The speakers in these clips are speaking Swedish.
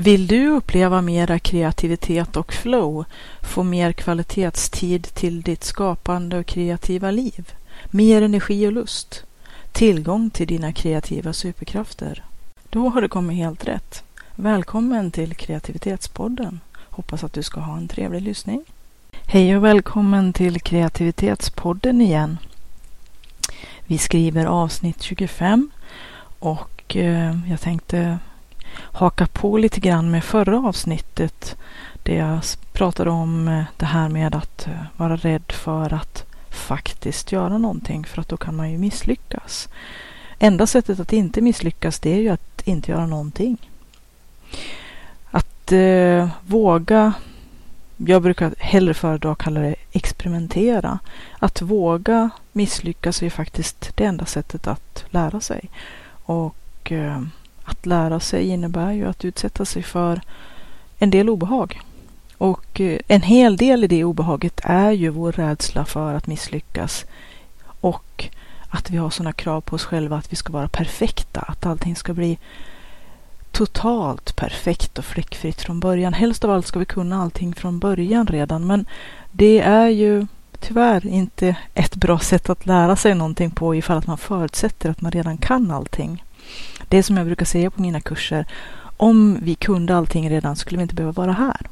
Vill du uppleva mera kreativitet och flow, få mer kvalitetstid till ditt skapande och kreativa liv, mer energi och lust, tillgång till dina kreativa superkrafter? Då har du kommit helt rätt. Välkommen till Kreativitetspodden. Hoppas att du ska ha en trevlig lyssning. Hej och välkommen till Kreativitetspodden igen. Vi skriver avsnitt 25 och eh, jag tänkte haka på lite grann med förra avsnittet. Där jag pratade om eh, det här med att eh, vara rädd för att faktiskt göra någonting för att då kan man ju misslyckas. Enda sättet att inte misslyckas det är ju att inte göra någonting. Att eh, våga, jag brukar hellre föredra att kalla det experimentera. Att våga misslyckas är ju faktiskt det enda sättet att lära sig. Och eh, att lära sig innebär ju att utsätta sig för en del obehag. Och eh, en hel del i det obehaget är ju vår rädsla för att misslyckas. Och att vi har sådana krav på oss själva att vi ska vara perfekta. Att allting ska bli totalt perfekt och fläckfritt från början. Helst av allt ska vi kunna allting från början redan. Men det är ju tyvärr inte ett bra sätt att lära sig någonting på ifall att man förutsätter att man redan kan allting. Det är som jag brukar säga på mina kurser. Om vi kunde allting redan skulle vi inte behöva vara här.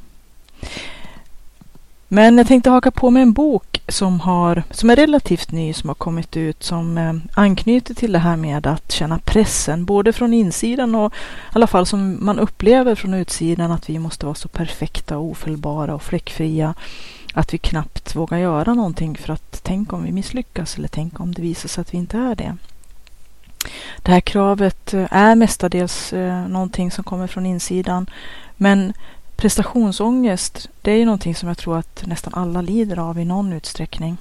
Men jag tänkte haka på med en bok som, har, som är relativt ny, som har kommit ut, som eh, anknyter till det här med att känna pressen, både från insidan och i alla fall som man upplever från utsidan, att vi måste vara så perfekta och ofelbara och fläckfria, att vi knappt vågar göra någonting för att tänk om vi misslyckas eller tänk om det visar sig att vi inte är det. Det här kravet eh, är mestadels eh, någonting som kommer från insidan. Men prestationsångest, det är ju någonting som jag tror att nästan alla lider av i någon utsträckning.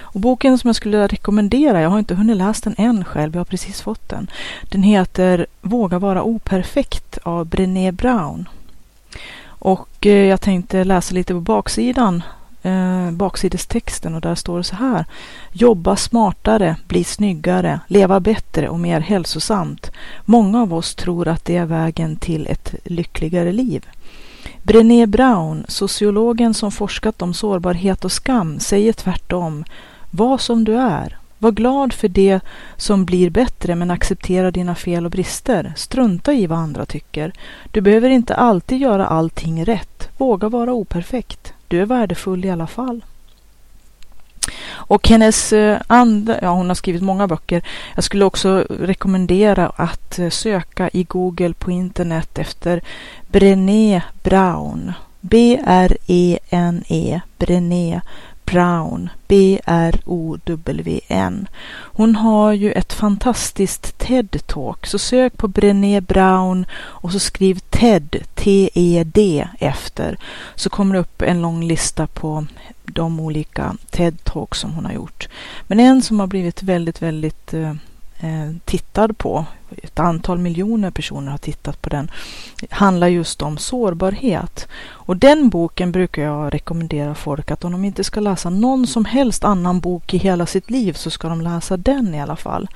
Och boken som jag skulle rekommendera, jag har inte hunnit läsa den än själv, jag har precis fått den. Den heter Våga vara operfekt av Brené Brown. Och eh, jag tänkte läsa lite på baksidan eh, baksidestexten och där står det så här. Jobba smartare, bli snyggare, leva bättre och mer hälsosamt. Många av oss tror att det är vägen till ett lyckligare liv. Brené Brown, sociologen som forskat om sårbarhet och skam, säger tvärtom. Var som du är. Var glad för det som blir bättre men acceptera dina fel och brister. Strunta i vad andra tycker. Du behöver inte alltid göra allting rätt. Våga vara operfekt du är värdefull i alla fall. Och hennes eh, andra, ja hon har skrivit många böcker. Jag skulle också rekommendera att eh, söka i Google på internet efter Brené Brown. B-R-E-N-E, Brené Brown, B-R-O-W-N. Hon har ju ett fantastiskt TED-talk, så sök på Brené Brown och så skriv TED, T-E-D efter, så kommer det upp en lång lista på de olika TED-talks som hon har gjort. Men en som har blivit väldigt, väldigt eh, Eh, tittad på ett antal miljoner personer har tittat på den, handlar just om sårbarhet. Och den boken brukar jag rekommendera folk att om de inte ska läsa någon som helst annan bok i hela sitt liv så ska de läsa den i alla fall.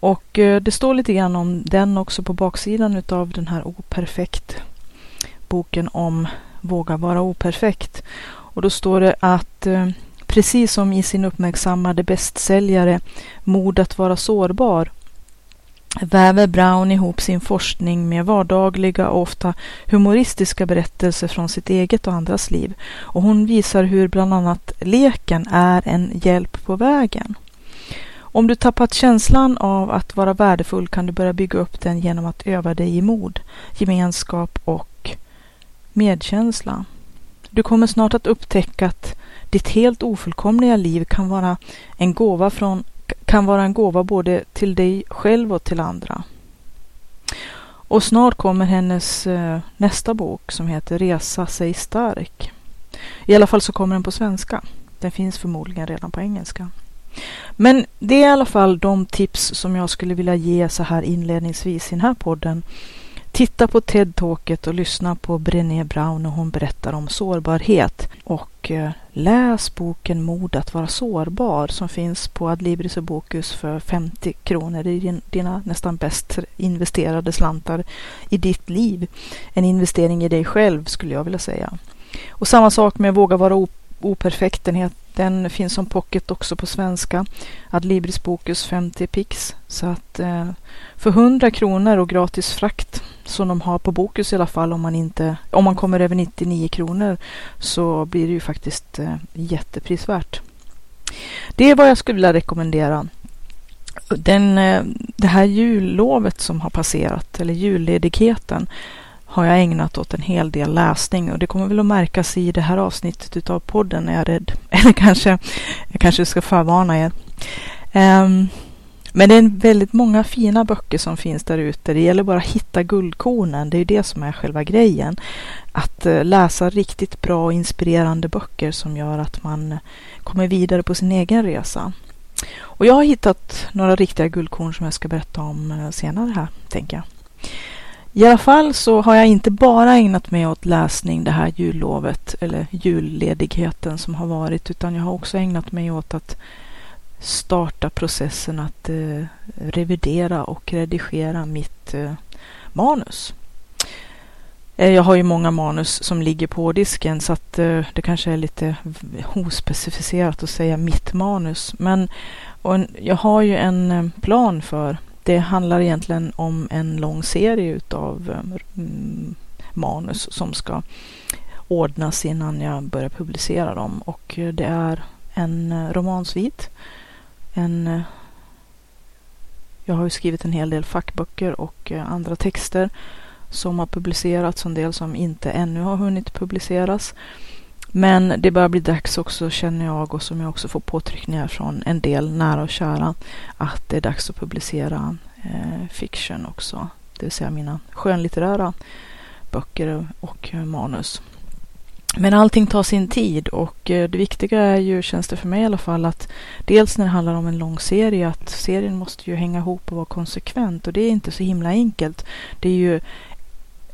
Och eh, det står lite grann om den också på baksidan utav den här Operfekt boken om Våga vara operfekt. Och då står det att eh, precis som i sin uppmärksammade bästsäljare Mod att vara sårbar väver Brown ihop sin forskning med vardagliga och ofta humoristiska berättelser från sitt eget och andras liv. Och hon visar hur bland annat leken är en hjälp på vägen. Om du tappat känslan av att vara värdefull kan du börja bygga upp den genom att öva dig i mod, gemenskap och medkänsla. Du kommer snart att upptäcka att ditt helt ofullkomliga liv kan vara en gåva från kan vara en gåva både till dig själv och till andra. Och snart kommer hennes eh, nästa bok som heter Resa sig stark. I alla fall så kommer den på svenska. Den finns förmodligen redan på engelska. Men det är i alla fall de tips som jag skulle vilja ge så här inledningsvis i den här podden. Titta på TED-talket och lyssna på Brené Brown när hon berättar om sårbarhet. Och eh, läs boken Mod att vara sårbar som finns på Adlibris och Bokus för 50 kronor. Det är dina nästan bäst investerade slantar i ditt liv. En investering i dig själv skulle jag vilja säga. Och samma sak med Våga vara operfekt. Den, den finns som pocket också på svenska. Adlibris Bokus 50 pix. Så att eh, för 100 kronor och gratis frakt som de har på Bokus i alla fall om man inte om man kommer över 99 kronor så blir det ju faktiskt eh, jätteprisvärt. Det är vad jag skulle vilja rekommendera. Den, eh, det här jullovet som har passerat eller julledigheten har jag ägnat åt en hel del läsning och det kommer väl att märkas i det här avsnittet utav podden är jag rädd. Eller kanske, jag kanske ska förvarna er. Um, men det är väldigt många fina böcker som finns där ute. Det gäller bara att hitta guldkornen. Det är ju det som är själva grejen. Att eh, läsa riktigt bra och inspirerande böcker som gör att man kommer vidare på sin egen resa. Och jag har hittat några riktiga guldkorn som jag ska berätta om eh, senare här, tänker jag. I alla fall så har jag inte bara ägnat mig åt läsning det här jullovet eller julledigheten som har varit utan jag har också ägnat mig åt att starta processen att eh, revidera och redigera mitt eh, manus. Eh, jag har ju många manus som ligger på disken så att eh, det kanske är lite ospecificerat att säga mitt manus. Men en, jag har ju en eh, plan för det handlar egentligen om en lång serie utav um, manus som ska ordnas innan jag börjar publicera dem. Och det är en eh, romansvit. En, eh, jag har ju skrivit en hel del fackböcker och eh, andra texter som har publicerats, en del som inte ännu har hunnit publiceras. Men det börjar bli dags också känner jag och som jag också får påtryckningar från en del nära och kära att det är dags att publicera eh, fiction också. Det vill säga mina skönlitterära böcker och manus. Men allting tar sin tid och eh, det viktiga är ju, känns det för mig i alla fall, att dels när det handlar om en lång serie, att serien måste ju hänga ihop och vara konsekvent och det är inte så himla enkelt. Det är ju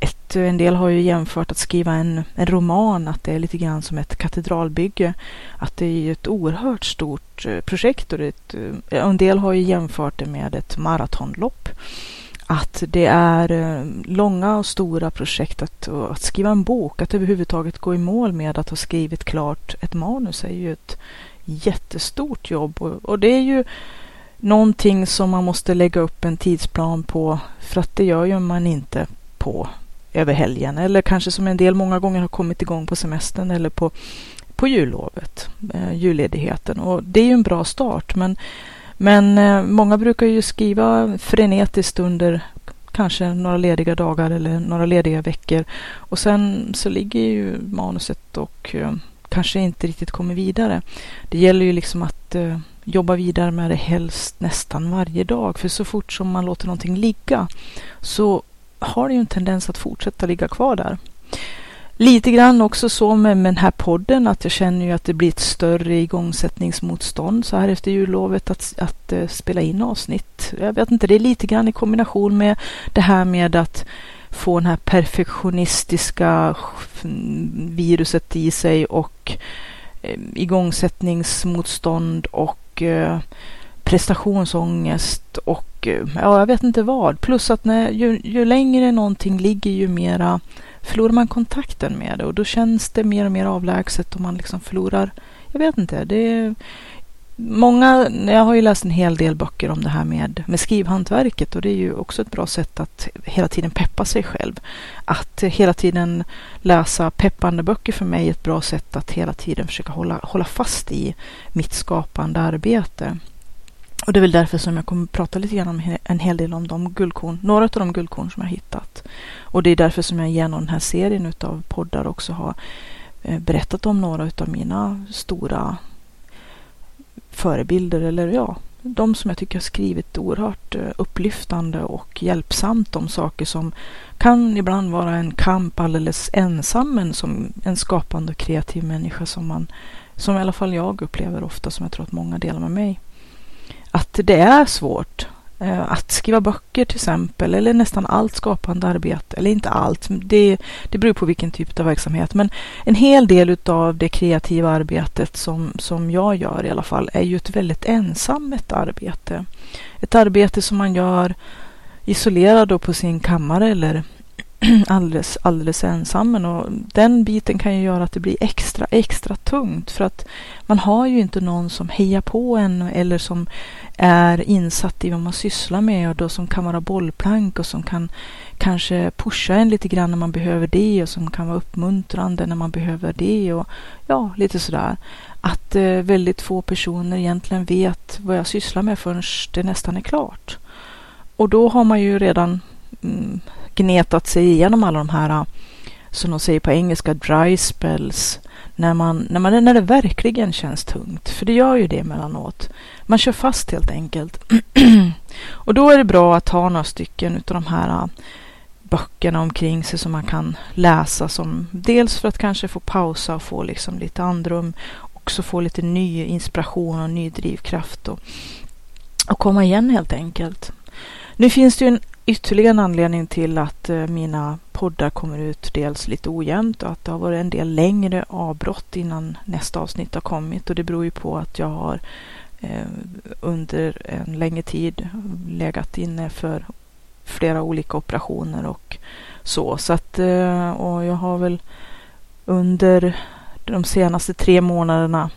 ett, eh, en del har ju jämfört att skriva en, en roman, att det är lite grann som ett katedralbygge. Att det är ett oerhört stort eh, projekt och ett, eh, en del har ju jämfört det med ett maratonlopp. Att det är långa och stora projekt att, att skriva en bok, att överhuvudtaget gå i mål med att ha skrivit klart ett manus är ju ett jättestort jobb och, och det är ju någonting som man måste lägga upp en tidsplan på för att det gör ju man inte på över helgen eller kanske som en del många gånger har kommit igång på semestern eller på, på jullovet, eh, julledigheten. Och det är ju en bra start men, men eh, många brukar ju skriva frenetiskt under kanske några lediga dagar eller några lediga veckor och sen så ligger ju manuset och eh, kanske inte riktigt kommer vidare. Det gäller ju liksom att eh, jobba vidare med det helst nästan varje dag för så fort som man låter någonting ligga så har det ju en tendens att fortsätta ligga kvar där. Lite grann också så med, med den här podden att jag känner ju att det blir ett större igångsättningsmotstånd så här efter jullovet att, att uh, spela in avsnitt. Jag vet inte, det är lite grann i kombination med det här med att få den här perfektionistiska viruset i sig och uh, igångsättningsmotstånd och uh, prestationsångest och eh, ja, jag vet inte vad. Plus att när, ju, ju längre någonting ligger ju mera förlorar man kontakten med det och då känns det mer och mer avlägset och man liksom förlorar, jag vet inte, det är Många, jag har ju läst en hel del böcker om det här med, med skrivhantverket och det är ju också ett bra sätt att hela tiden peppa sig själv. Att hela tiden läsa peppande böcker för mig är ett bra sätt att hela tiden försöka hålla, hålla fast i mitt skapande arbete. Och det är väl därför som jag kommer prata lite grann om en hel del om de guldkorn, några av de guldkorn som jag hittat. Och det är därför som jag genom den här serien utav poddar också har eh, berättat om några utav mina stora förebilder eller ja, de som jag tycker har skrivit oerhört eh, upplyftande och hjälpsamt om saker som kan ibland vara en kamp alldeles ensam men som en skapande och kreativ människa som man som i alla fall jag upplever ofta, som jag tror att många delar med mig. Att det är svårt eh, att skriva böcker till exempel, eller nästan allt skapande arbete, eller inte allt, det, det beror på vilken typ av verksamhet, men en hel del av det kreativa arbetet som, som jag gör i alla fall är ju ett väldigt ensamt arbete. Ett arbete som man gör isolerad på sin kammare eller alldeles, alldeles ensam. Och den biten kan ju göra att det blir extra, extra tungt för att man har ju inte någon som hejar på en eller som är insatt i vad man sysslar med och då som kan vara bollplank och som kan kanske pusha en lite grann när man behöver det och som kan vara uppmuntrande när man behöver det och ja, lite sådär. Att eh, väldigt få personer egentligen vet vad jag sysslar med förrän det nästan är klart. Och då har man ju redan mm, gnetat sig igenom alla de här, äh, som de säger på engelska, dry spells. När, man, när, man, när det verkligen känns tungt. För det gör ju det emellanåt. Man kör fast helt enkelt. och då är det bra att ha några stycken utav de här äh, böckerna omkring sig som man kan läsa. Som, dels för att kanske få pausa och få liksom lite andrum. Också få lite ny inspiration och ny drivkraft. Och, och komma igen helt enkelt. Nu finns det ju en ytterligare en anledning till att eh, mina poddar kommer ut dels lite ojämnt och att det har varit en del längre avbrott innan nästa avsnitt har kommit och det beror ju på att jag har eh, under en längre tid legat inne för flera olika operationer och så. Så att, eh, och jag har väl under de senaste tre månaderna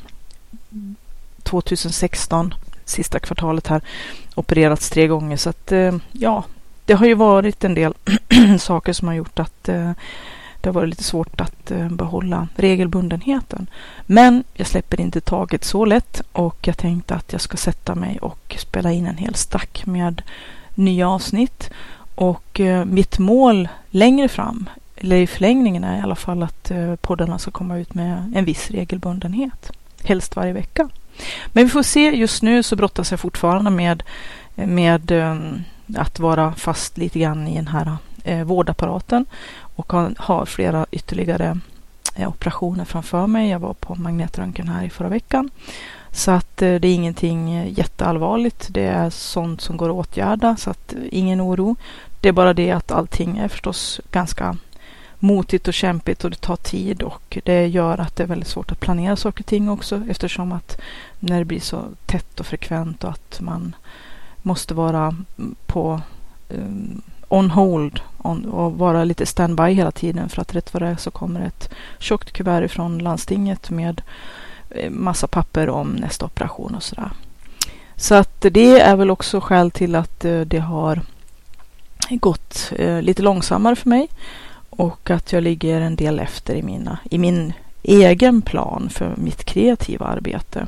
2016, sista kvartalet här, opererats tre gånger. Så att eh, ja, det har ju varit en del saker som har gjort att eh, det har varit lite svårt att eh, behålla regelbundenheten. Men jag släpper inte taget så lätt och jag tänkte att jag ska sätta mig och spela in en hel stack med nya avsnitt. Och eh, mitt mål längre fram, eller i förlängningen är i alla fall att eh, poddarna ska komma ut med en viss regelbundenhet. Helst varje vecka. Men vi får se. Just nu så brottas jag fortfarande med, med ehm, att vara fast lite grann i den här eh, vårdapparaten och har, har flera ytterligare eh, operationer framför mig. Jag var på magnetröntgen här i förra veckan. Så att eh, det är ingenting eh, jätteallvarligt. Det är sånt som går att åtgärda så att eh, ingen oro. Det är bara det att allting är förstås ganska motigt och kämpigt och det tar tid och det gör att det är väldigt svårt att planera saker och ting också eftersom att när det blir så tätt och frekvent och att man måste vara på um, on hold on, och vara lite standby hela tiden för att rätt vad det är så kommer ett tjockt kuvert från landstinget med eh, massa papper om nästa operation och sådär. Så att det är väl också skäl till att eh, det har gått eh, lite långsammare för mig och att jag ligger en del efter i, mina, i min egen plan för mitt kreativa arbete.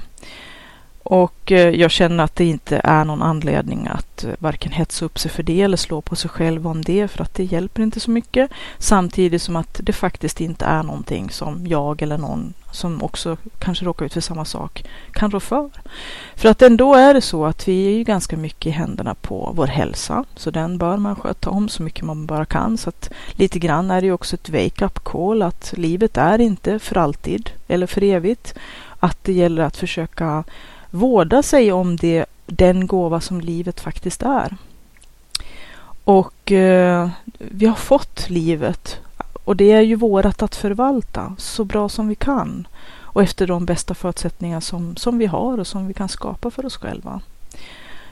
Och eh, jag känner att det inte är någon anledning att eh, varken hetsa upp sig för det eller slå på sig själv om det för att det hjälper inte så mycket. Samtidigt som att det faktiskt inte är någonting som jag eller någon som också kanske råkar ut för samma sak kan rå för. För att ändå är det så att vi är ju ganska mycket i händerna på vår hälsa. Så den bör man sköta om så mycket man bara kan. Så att lite grann är det ju också ett wake-up call att livet är inte för alltid eller för evigt. Att det gäller att försöka vårda sig om det, den gåva som livet faktiskt är. Och eh, vi har fått livet och det är ju vårat att förvalta så bra som vi kan och efter de bästa förutsättningar som, som vi har och som vi kan skapa för oss själva.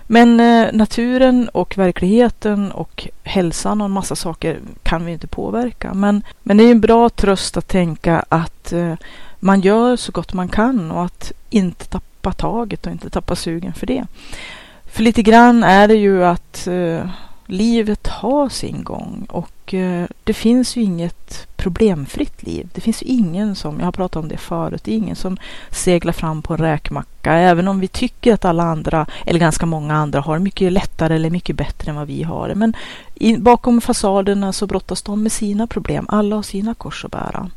Men eh, naturen och verkligheten och hälsan och en massa saker kan vi inte påverka. Men, men det är en bra tröst att tänka att eh, man gör så gott man kan och att inte tappa tappa taget och inte tappa sugen för det. För lite grann är det ju att eh, livet har sin gång och eh, det finns ju inget problemfritt liv. Det finns ju ingen som, jag har pratat om det förut, det är ingen som seglar fram på en räkmacka. Även om vi tycker att alla andra, eller ganska många andra, har mycket lättare eller mycket bättre än vad vi har det. Men i, bakom fasaderna så brottas de med sina problem. Alla har sina kors att bära.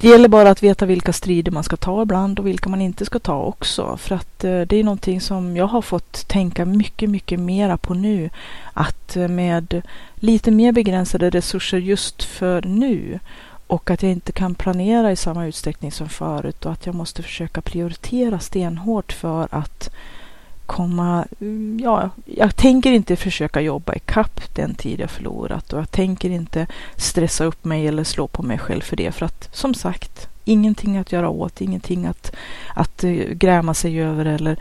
Det gäller bara att veta vilka strider man ska ta ibland och vilka man inte ska ta också. För att eh, det är någonting som jag har fått tänka mycket, mycket mera på nu. Att eh, med lite mer begränsade resurser just för nu och att jag inte kan planera i samma utsträckning som förut och att jag måste försöka prioritera stenhårt för att komma... Mm, ja, jag tänker inte försöka jobba i kapp den tid jag förlorat och jag tänker inte stressa upp mig eller slå på mig själv för det. För att som sagt, ingenting att göra åt, ingenting att, att eh, gräma sig över eller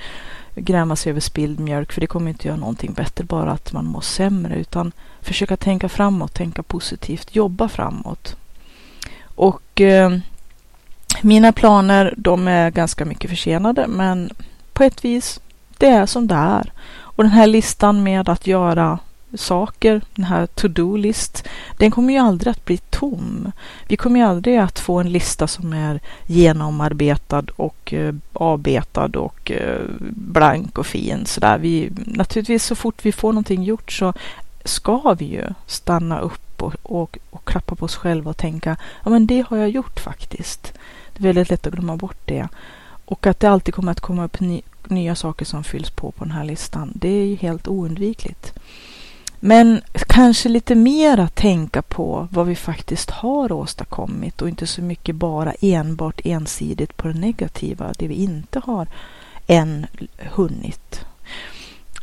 gräma sig över spilld mjölk för det kommer inte göra någonting bättre, bara att man mår sämre. Utan försöka tänka framåt, tänka positivt, jobba framåt. Och eh, mina planer, de är ganska mycket försenade, men på ett vis, det är som det är. Och den här listan med att göra saker, den här to-do-list, den kommer ju aldrig att bli tom. Vi kommer ju aldrig att få en lista som är genomarbetad och eh, avbetad och eh, blank och fin sådär. Vi, naturligtvis så fort vi får någonting gjort så ska vi ju stanna upp och, och, och klappa på oss själva och tänka, ja men det har jag gjort faktiskt. Det är väldigt lätt att glömma bort det. Och att det alltid kommer att komma upp ny, nya saker som fylls på på den här listan, det är ju helt oundvikligt. Men kanske lite mer att tänka på vad vi faktiskt har åstadkommit och inte så mycket bara enbart ensidigt på det negativa, det vi inte har än hunnit.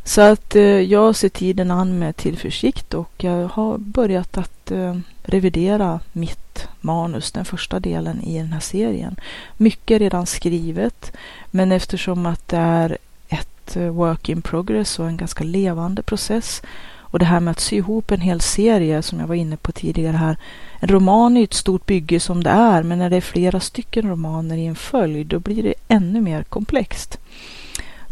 Så att eh, jag ser tiden an med tillförsikt och jag har börjat att eh, revidera mitt manus, den första delen i den här serien. Mycket är redan skrivet, men eftersom att det är ett eh, work in progress och en ganska levande process och det här med att sy ihop en hel serie som jag var inne på tidigare här. En roman är ett stort bygge som det är, men när det är flera stycken romaner i en följd, då blir det ännu mer komplext.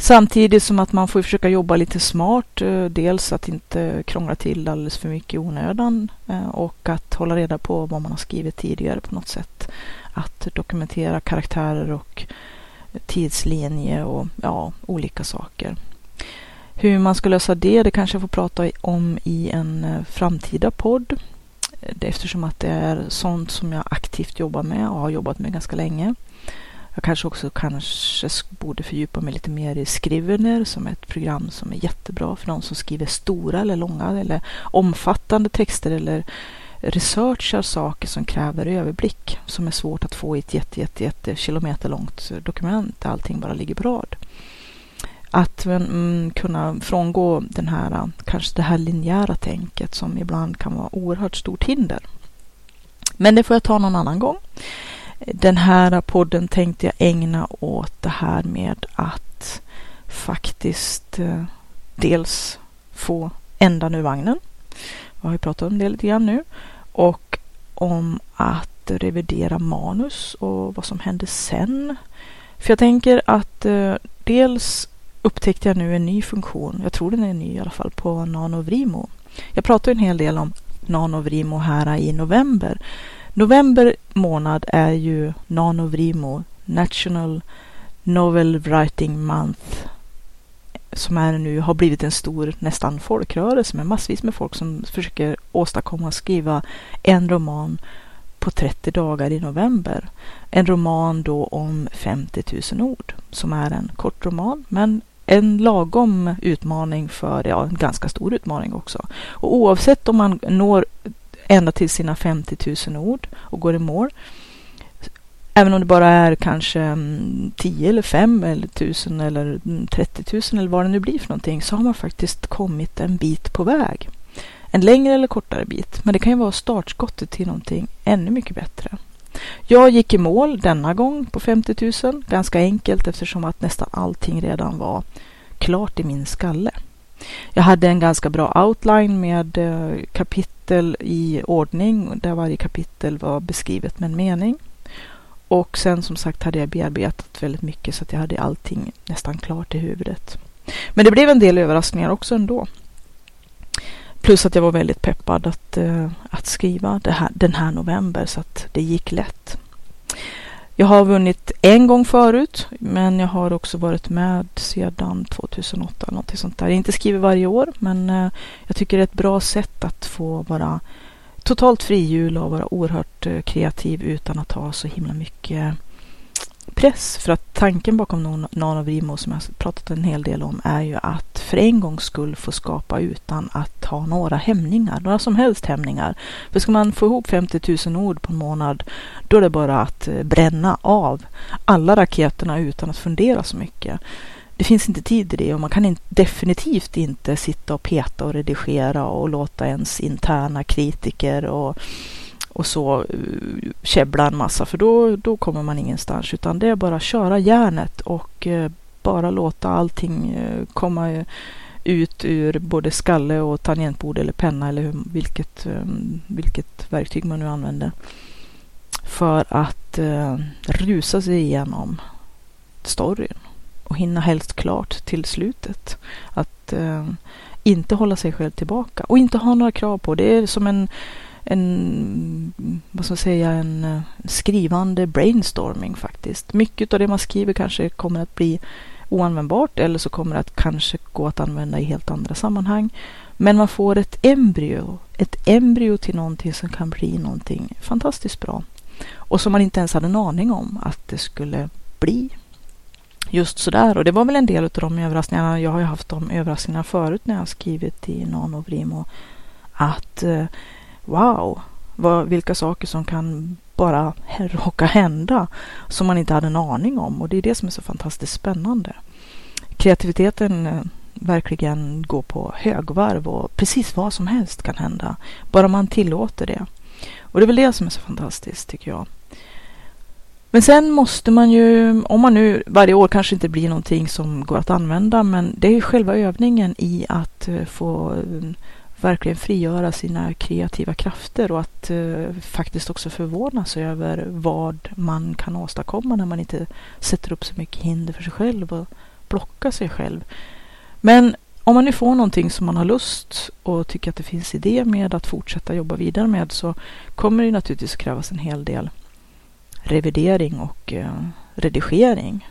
Samtidigt som att man får försöka jobba lite smart. Eh, dels att inte krångla till alldeles för mycket i onödan eh, och att hålla reda på vad man har skrivit tidigare på något sätt. Att dokumentera karaktärer och tidslinje och ja, olika saker. Hur man ska lösa det, det kanske jag får prata om i en eh, framtida podd. Eftersom att det är sånt som jag aktivt jobbar med och har jobbat med ganska länge. Jag kanske också kanske borde fördjupa mig lite mer i Scrivener som är ett program som är jättebra för de som skriver stora eller långa eller omfattande texter eller researchar saker som kräver överblick som är svårt att få i ett jätte, jätte, jätte kilometer långt dokument där allting bara ligger på rad att mm, kunna frångå den här, kanske det här linjära tänket som ibland kan vara oerhört stort hinder. Men det får jag ta någon annan gång. Den här podden tänkte jag ägna åt det här med att faktiskt eh, dels få ändan ur vagnen. Jag har ju pratat om det lite grann nu. Och om att revidera manus och vad som händer sen. För jag tänker att eh, dels upptäckte jag nu en ny funktion. Jag tror den är ny i alla fall på NanoVrimo. Jag pratade en hel del om NanoVrimo här i november. November månad är ju NanoVrimo National Novel Writing Month som är nu har blivit en stor nästan folkrörelse med massvis med folk som försöker åstadkomma och skriva en roman på 30 dagar i november. En roman då om 50 000 ord som är en kort roman men en lagom utmaning för, ja, en ganska stor utmaning också. Och oavsett om man når ända till sina 50 000 ord och går i mål, även om det bara är kanske mm, 10 eller 5 eller 1000 eller mm, 30 000 eller vad det nu blir för någonting, så har man faktiskt kommit en bit på väg. En längre eller kortare bit, men det kan ju vara startskottet till någonting ännu mycket bättre. Jag gick i mål denna gång på 50 000. Ganska enkelt eftersom att nästan allting redan var klart i min skalle. Jag hade en ganska bra outline med eh, kapitel i ordning där varje kapitel var beskrivet med en mening. Och sen som sagt hade jag bearbetat väldigt mycket så att jag hade allting nästan klart i huvudet. Men det blev en del överraskningar också ändå. Plus att jag var väldigt peppad att, eh, att skriva här, den här november så att det gick lätt. Jag har vunnit en gång förut, men jag har också varit med sedan 2008 eller någonting sånt där. Jag inte skriver varje år, men eh, jag tycker det är ett bra sätt att få vara totalt frihjul och vara oerhört eh, kreativ utan att ha så himla mycket press. För att tanken bakom Nanovrimo som jag pratat en hel del om är ju att för en gångs skull få skapa utan att ha några hämningar, några som helst hämningar. För ska man få ihop 50 000 ord på en månad, då är det bara att eh, bränna av alla raketerna utan att fundera så mycket. Det finns inte tid i det och man kan in, definitivt inte sitta och peta och redigera och låta ens interna kritiker och och så eh, käbbla en massa för då, då kommer man ingenstans utan det är bara att köra järnet och eh, bara låta allting eh, komma ut ur både skalle och tangentbord eller penna eller vilket, vilket verktyg man nu använder. För att rusa sig igenom storyn och hinna helst klart till slutet. Att inte hålla sig själv tillbaka och inte ha några krav på. Det är som en en, vad ska man säga, en eh, skrivande brainstorming faktiskt. Mycket av det man skriver kanske kommer att bli oanvändbart eller så kommer det att kanske gå att använda i helt andra sammanhang. Men man får ett embryo, ett embryo till någonting som kan bli någonting fantastiskt bra. Och som man inte ens hade en aning om att det skulle bli. Just sådär. Och det var väl en del av de överraskningarna. Jag har ju haft de överraskningarna förut när jag har skrivit i Nanovrimo. Att eh, wow, vad, vilka saker som kan bara råka hända som man inte hade en aning om. Och det är det som är så fantastiskt spännande. Kreativiteten eh, verkligen går på högvarv och precis vad som helst kan hända. Bara man tillåter det. Och det är väl det som är så fantastiskt tycker jag. Men sen måste man ju, om man nu varje år kanske inte blir någonting som går att använda, men det är ju själva övningen i att eh, få eh, verkligen frigöra sina kreativa krafter och att eh, faktiskt också förvånas över vad man kan åstadkomma när man inte sätter upp så mycket hinder för sig själv och blockar sig själv. Men om man nu får någonting som man har lust och tycker att det finns idé med att fortsätta jobba vidare med så kommer det naturligtvis krävas en hel del revidering och eh, redigering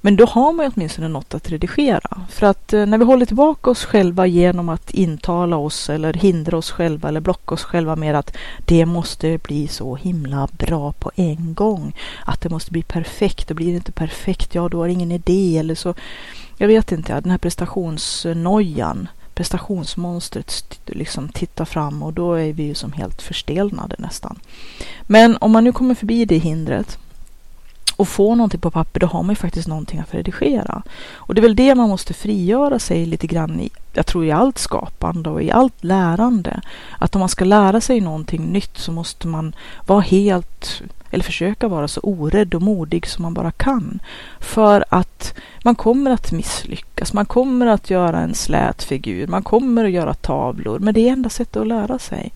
men då har man ju åtminstone något att redigera. För att eh, när vi håller tillbaka oss själva genom att intala oss eller hindra oss själva eller blocka oss själva med att det måste bli så himla bra på en gång. Att det måste bli perfekt och blir det inte perfekt, ja då har ingen idé eller så. Jag vet inte, den här prestationsnojan, prestationsmonstret liksom tittar fram och då är vi ju som helt förstelnade nästan. Men om man nu kommer förbi det hindret och få någonting på papper, då har man ju faktiskt någonting att redigera. Och det är väl det man måste frigöra sig lite grann i, jag tror i allt skapande och i allt lärande. Att om man ska lära sig någonting nytt så måste man vara helt, eller försöka vara så orädd och modig som man bara kan. För att man kommer att misslyckas, man kommer att göra en slät figur, man kommer att göra tavlor, men det är enda sättet att lära sig.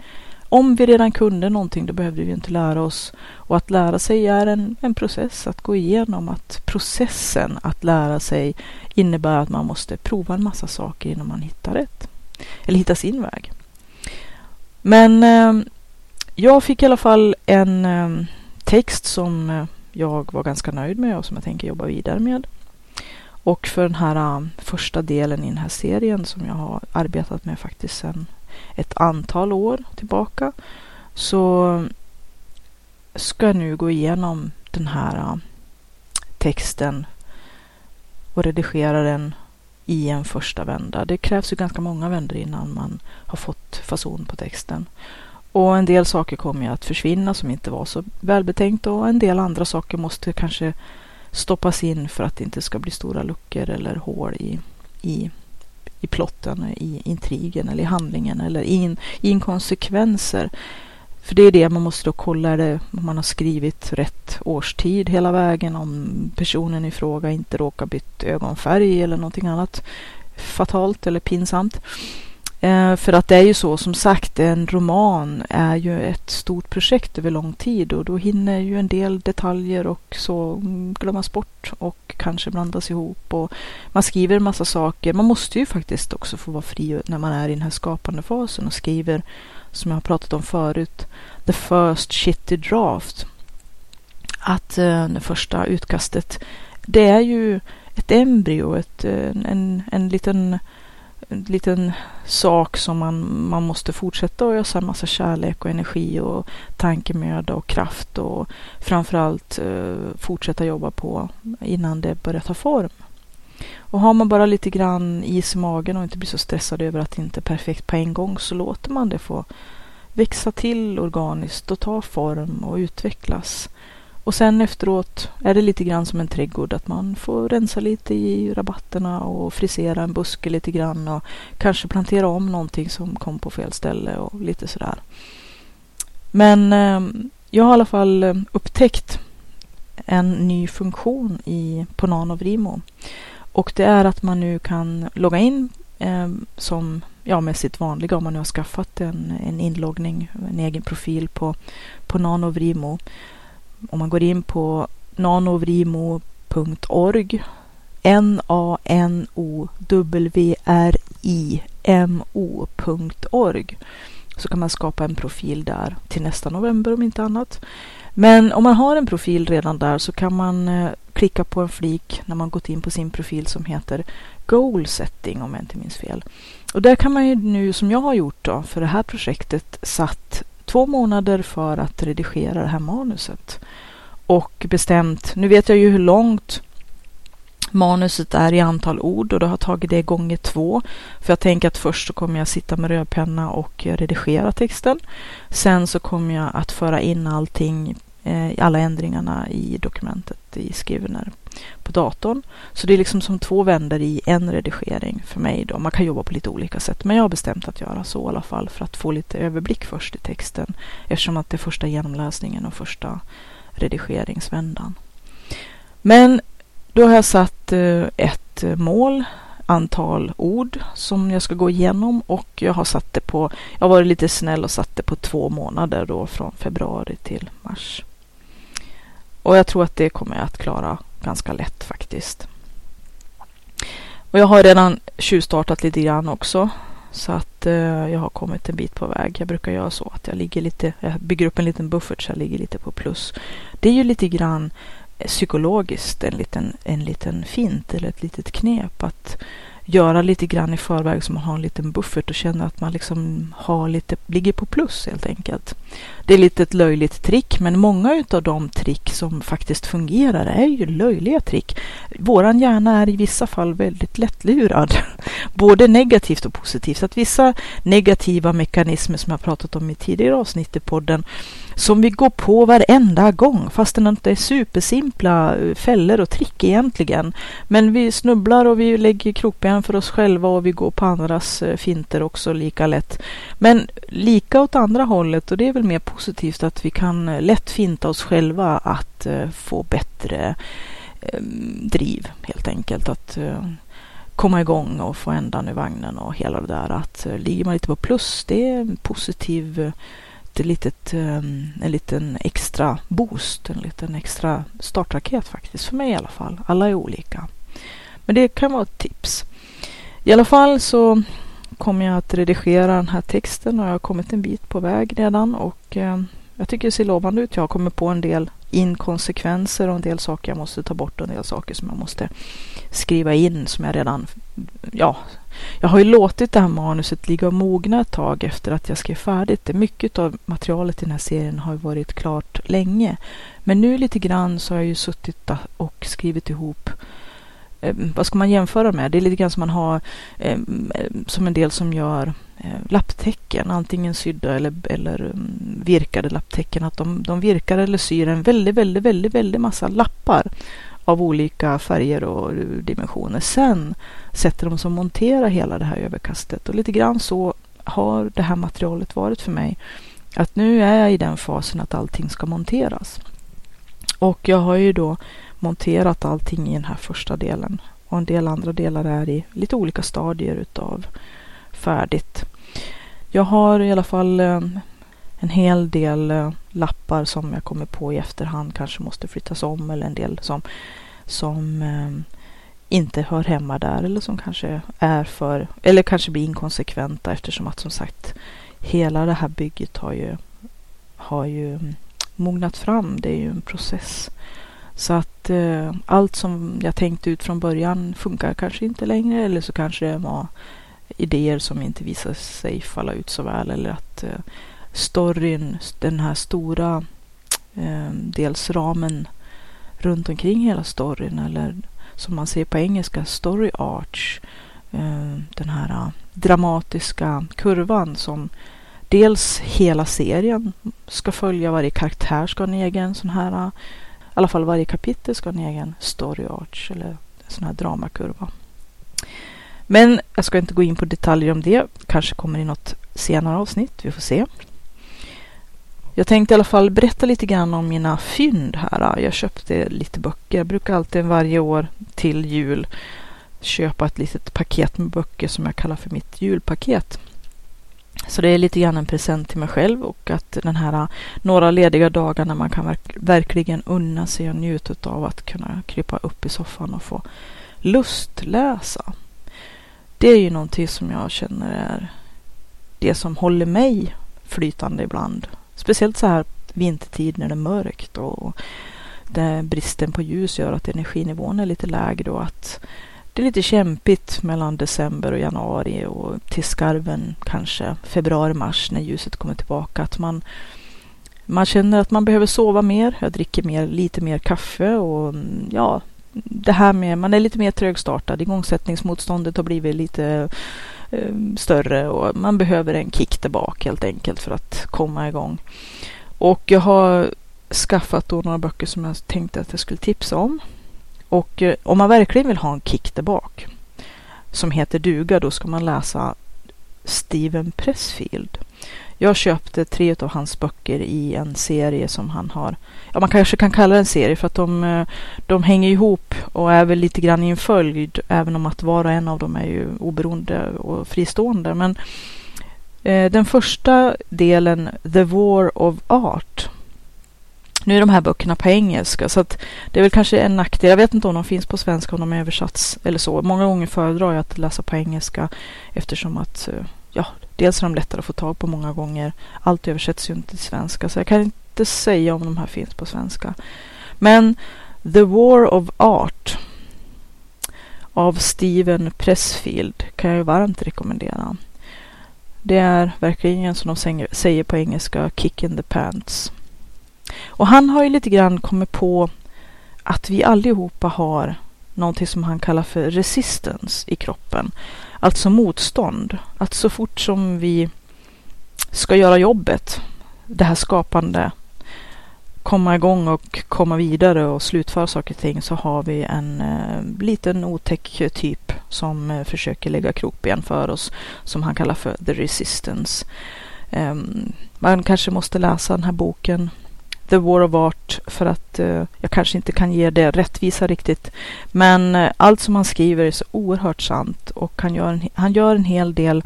Om vi redan kunde någonting då behövde vi inte lära oss. Och att lära sig är en, en process att gå igenom. Att processen att lära sig innebär att man måste prova en massa saker innan man hittar rätt. Eller hittar sin väg. Men eh, jag fick i alla fall en eh, text som eh, jag var ganska nöjd med och som jag tänker jobba vidare med. Och för den här uh, första delen i den här serien som jag har arbetat med faktiskt sedan ett antal år tillbaka så ska jag nu gå igenom den här äh, texten och redigera den i en första vända. Det krävs ju ganska många vändor innan man har fått fason på texten. Och en del saker kommer ju att försvinna som inte var så välbetänkt och en del andra saker måste kanske stoppas in för att det inte ska bli stora luckor eller hål i, i i plotten, i intrigen eller i handlingen eller in, inkonsekvenser. För det är det man måste då kolla, det, om man har skrivit rätt årstid hela vägen, om personen i fråga inte råkar bytt ögonfärg eller någonting annat fatalt eller pinsamt. Eh, för att det är ju så, som sagt, en roman är ju ett stort projekt över lång tid och då hinner ju en del detaljer och så glömmas bort och kanske blandas ihop och man skriver en massa saker. Man måste ju faktiskt också få vara fri när man är i den här skapande fasen och skriver, som jag har pratat om förut, the first shitty draft. Att eh, det första utkastet, det är ju ett embryo, ett, en, en, en liten liten sak som man, man måste fortsätta att ösa en massa kärlek och energi och tankemöda och kraft och framförallt eh, fortsätta jobba på innan det börjar ta form. Och har man bara lite grann is i magen och inte blir så stressad över att det inte är perfekt på en gång så låter man det få växa till organiskt och ta form och utvecklas. Och sen efteråt är det lite grann som en trädgård att man får rensa lite i rabatterna och frisera en buske lite grann och kanske plantera om någonting som kom på fel ställe och lite sådär. Men eh, jag har i alla fall ehm, upptäckt en ny funktion i, på Nanovrimo. Och det är att man nu kan logga in eh, som ja, med sitt vanliga om man nu har skaffat en, en inloggning, en egen profil på, på Nanovrimo om man går in på nanovrimo.org N-A-N-O-W-R-I-M-O.org så kan man skapa en profil där till nästa november om inte annat. Men om man har en profil redan där så kan man eh, klicka på en flik när man gått in på sin profil som heter Goal Setting om jag inte minns fel. Och där kan man ju nu som jag har gjort då för det här projektet satt två månader för att redigera det här manuset. Och bestämt, nu vet jag ju hur långt manuset är i antal ord och då har jag tagit det gånger två. För jag tänker att först så kommer jag sitta med rödpenna och redigera texten. Sen så kommer jag att föra in allting, Eh, alla ändringarna i dokumentet i Skrivener på datorn. Så det är liksom som två vändor i en redigering för mig då. Man kan jobba på lite olika sätt, men jag har bestämt att göra så i alla fall för att få lite överblick först i texten eftersom att det är första genomläsningen och första redigeringsvändan. Men då har jag satt eh, ett mål, antal ord som jag ska gå igenom och jag har satt det på, jag har varit lite snäll och satt det på två månader då från februari till mars. Och jag tror att det kommer jag att klara ganska lätt faktiskt. Och jag har redan tjuvstartat lite grann också. Så att eh, jag har kommit en bit på väg. Jag brukar göra så att jag ligger lite, jag bygger upp en liten buffert så jag ligger lite på plus. Det är ju lite grann psykologiskt en liten, en liten fint eller ett litet knep att göra lite grann i förväg så man har en liten buffert och känner att man liksom har lite, ligger på plus helt enkelt. Det är lite ett löjligt trick, men många av de trick som faktiskt fungerar är ju löjliga trick. Våran hjärna är i vissa fall väldigt lättlurad, både negativt och positivt. Så att vissa negativa mekanismer som jag pratat om i tidigare avsnitt i podden som vi går på varenda gång fastän det inte är supersimpla eh, fällor och trick egentligen. Men vi snubblar och vi lägger krokben för oss själva och vi går på andras eh, finter också lika lätt. Men lika åt andra hållet och det är väl mer positivt att vi kan eh, lätt finta oss själva att få bättre ehm, driv helt enkelt. Att komma igång och få ändan i vagnen och hela det där att ligger man lite på plus, det är en positiv ett litet, ehm, en liten extra boost, en liten extra startraket faktiskt, för mig i alla fall. Alla är olika. Men det kan vara ett tips. I alla fall så kommer jag att redigera den här texten och jag har kommit en bit på väg redan och ehm, jag tycker det ser lovande ut. Jag har kommit på en del inkonsekvenser och en del saker jag måste ta bort och en del saker som jag måste skriva in som jag redan, ja, jag har ju låtit det här manuset ligga och mogna ett tag efter att jag skrev färdigt det. Mycket av materialet i den här serien har varit klart länge. Men nu lite grann så har jag ju suttit och skrivit ihop eh, vad ska man jämföra med? Det är lite grann som man har eh, som en del som gör eh, lapptäcken, antingen sydda eller, eller um, virkade lapptäcken. Att de, de virkar eller syr en väldigt, väldigt, väldigt, väldigt massa lappar av olika färger och dimensioner. Sen sätter de som monterar hela det här överkastet och lite grann så har det här materialet varit för mig. Att nu är jag i den fasen att allting ska monteras. Och jag har ju då monterat allting i den här första delen och en del andra delar är i lite olika stadier utav färdigt. Jag har i alla fall eh, en hel del eh, lappar som jag kommer på i efterhand kanske måste flyttas om eller en del som, som ehm, inte hör hemma där eller som kanske är för eller kanske blir inkonsekventa eftersom att som sagt hela det här bygget har ju har ju mm, mognat fram. Det är ju en process. Så att eh, allt som jag tänkte ut från början funkar kanske inte längre eller så kanske det var idéer som inte visade sig falla ut så väl eller att eh, storyn, den här stora eh, dels ramen runt omkring hela storyn eller som man ser på engelska story arch. Eh, den här eh, dramatiska kurvan som dels hela serien ska följa, varje karaktär ska ha en egen sån här, eh, i alla fall varje kapitel ska ha en egen story arch eller en sån här dramakurva. Men jag ska inte gå in på detaljer om det, kanske kommer i något senare avsnitt, vi får se. Jag tänkte i alla fall berätta lite grann om mina fynd här. Jag köpte lite böcker. Jag brukar alltid varje år till jul köpa ett litet paket med böcker som jag kallar för mitt julpaket. Så det är lite grann en present till mig själv och att den här några lediga dagar när man kan verk verkligen unna sig och njuta av att kunna krypa upp i soffan och få lustläsa. Det är ju någonting som jag känner är det som håller mig flytande ibland. Speciellt så här vintertid när det är mörkt och där bristen på ljus gör att energinivån är lite lägre och att det är lite kämpigt mellan december och januari och till skarven kanske februari-mars när ljuset kommer tillbaka. Att man, man känner att man behöver sova mer. Jag dricker mer, lite mer kaffe och ja, det här med man är lite mer trögstartad. Igångsättningsmotståndet har blivit lite Eh, större och man behöver en kick tillbaka helt enkelt för att komma igång. Och jag har skaffat då några böcker som jag tänkte att jag skulle tipsa om. Och eh, om man verkligen vill ha en kick tillbaka som heter duga, då ska man läsa Steven Pressfield. Jag köpte tre av hans böcker i en serie som han har. Ja, man kanske kan kalla det en serie för att de, eh, de hänger ihop och är väl lite grann i en följd, även om att var och en av dem är ju oberoende och fristående. Men eh, den första delen, The War of Art, nu är de här böckerna på engelska så att det är väl kanske en nackdel. Jag vet inte om de finns på svenska, om de är översatts eller så. Många gånger föredrar jag att läsa på engelska eftersom att eh, ja, dels är de lättare att få tag på många gånger. Allt översätts ju inte till svenska så jag kan inte säga om de här finns på svenska. Men The War of Art av Steven Pressfield kan jag varmt rekommendera. Det är verkligen som de säger på engelska, kick in the pants. Och han har ju lite grann kommit på att vi allihopa har någonting som han kallar för resistance i kroppen. Alltså motstånd. Att så fort som vi ska göra jobbet, det här skapande, komma igång och komma vidare och slutföra saker och ting så har vi en eh, liten otäck typ som eh, försöker lägga krokben för oss som han kallar för the resistance. Eh, man kanske måste läsa den här boken The War of Art för att eh, jag kanske inte kan ge det rättvisa riktigt. Men eh, allt som han skriver är så oerhört sant och han gör en, han gör en hel del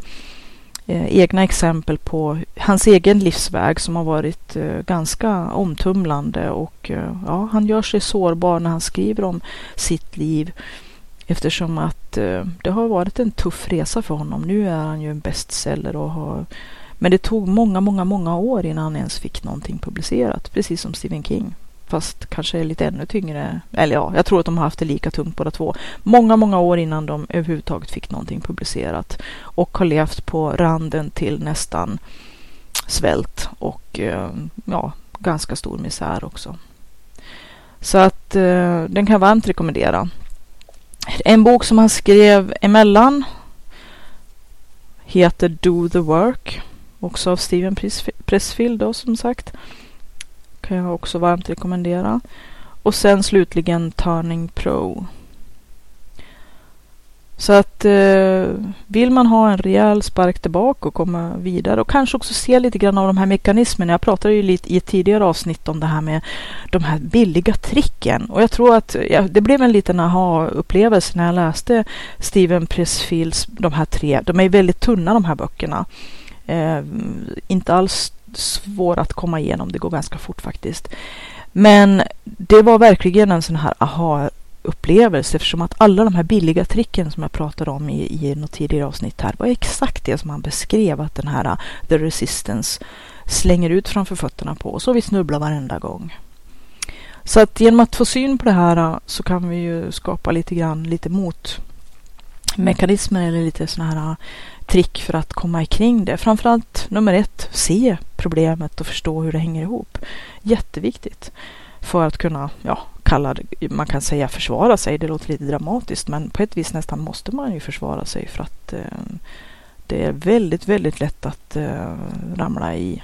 eh, egna exempel på hans egen livsväg som har varit eh, ganska omtumlande och eh, ja, han gör sig sårbar när han skriver om sitt liv eftersom att eh, det har varit en tuff resa för honom. Nu är han ju en bestseller och har men det tog många, många, många år innan han ens fick någonting publicerat, precis som Stephen King. Fast kanske lite ännu tyngre. Eller ja, jag tror att de har haft det lika tungt båda två. Många, många år innan de överhuvudtaget fick någonting publicerat. Och har levt på randen till nästan svält och eh, ja, ganska stor misär också. Så att eh, den kan jag varmt rekommendera. En bok som han skrev emellan heter Do the Work Också av Steven Pressfield då som sagt. Kan jag också varmt rekommendera. Och sen slutligen Turning Pro. Så att eh, vill man ha en rejäl spark tillbaka och komma vidare och kanske också se lite grann av de här mekanismerna. Jag pratade ju lite i ett tidigare avsnitt om det här med de här billiga tricken och jag tror att ja, det blev en liten aha-upplevelse när jag läste Steven Pressfields de här tre. De är väldigt tunna de här böckerna. Eh, inte alls svår att komma igenom, det går ganska fort faktiskt. Men det var verkligen en sån här aha-upplevelse eftersom att alla de här billiga tricken som jag pratade om i, i något tidigare avsnitt här var exakt det som han beskrev att den här uh, The Resistance slänger ut framför fötterna på oss och vi snubblar varenda gång. Så att genom att få syn på det här uh, så kan vi ju skapa lite grann lite motmekanismer eller lite sådana här uh, trick för att komma ikring det. Framförallt nummer ett, se problemet och förstå hur det hänger ihop. Jätteviktigt för att kunna, ja, kalla det, man kan säga försvara sig, det låter lite dramatiskt, men på ett vis nästan måste man ju försvara sig för att eh, det är väldigt, väldigt lätt att eh, ramla i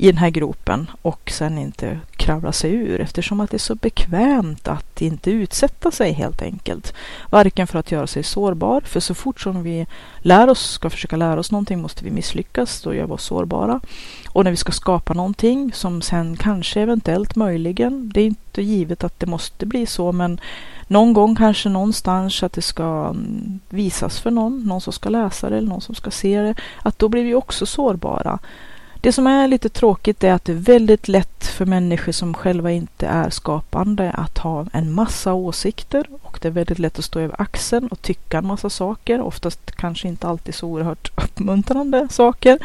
i den här gropen och sen inte kravla sig ur eftersom att det är så bekvämt att inte utsätta sig helt enkelt. Varken för att göra sig sårbar, för så fort som vi lär oss, ska försöka lära oss någonting måste vi misslyckas, då gör vi oss sårbara. Och när vi ska skapa någonting som sen kanske eventuellt möjligen, det är inte givet att det måste bli så, men någon gång kanske någonstans att det ska mm, visas för någon, någon som ska läsa det eller någon som ska se det, att då blir vi också sårbara. Det som är lite tråkigt är att det är väldigt lätt för människor som själva inte är skapande att ha en massa åsikter och det är väldigt lätt att stå över axeln och tycka en massa saker, oftast kanske inte alltid så oerhört uppmuntrande saker.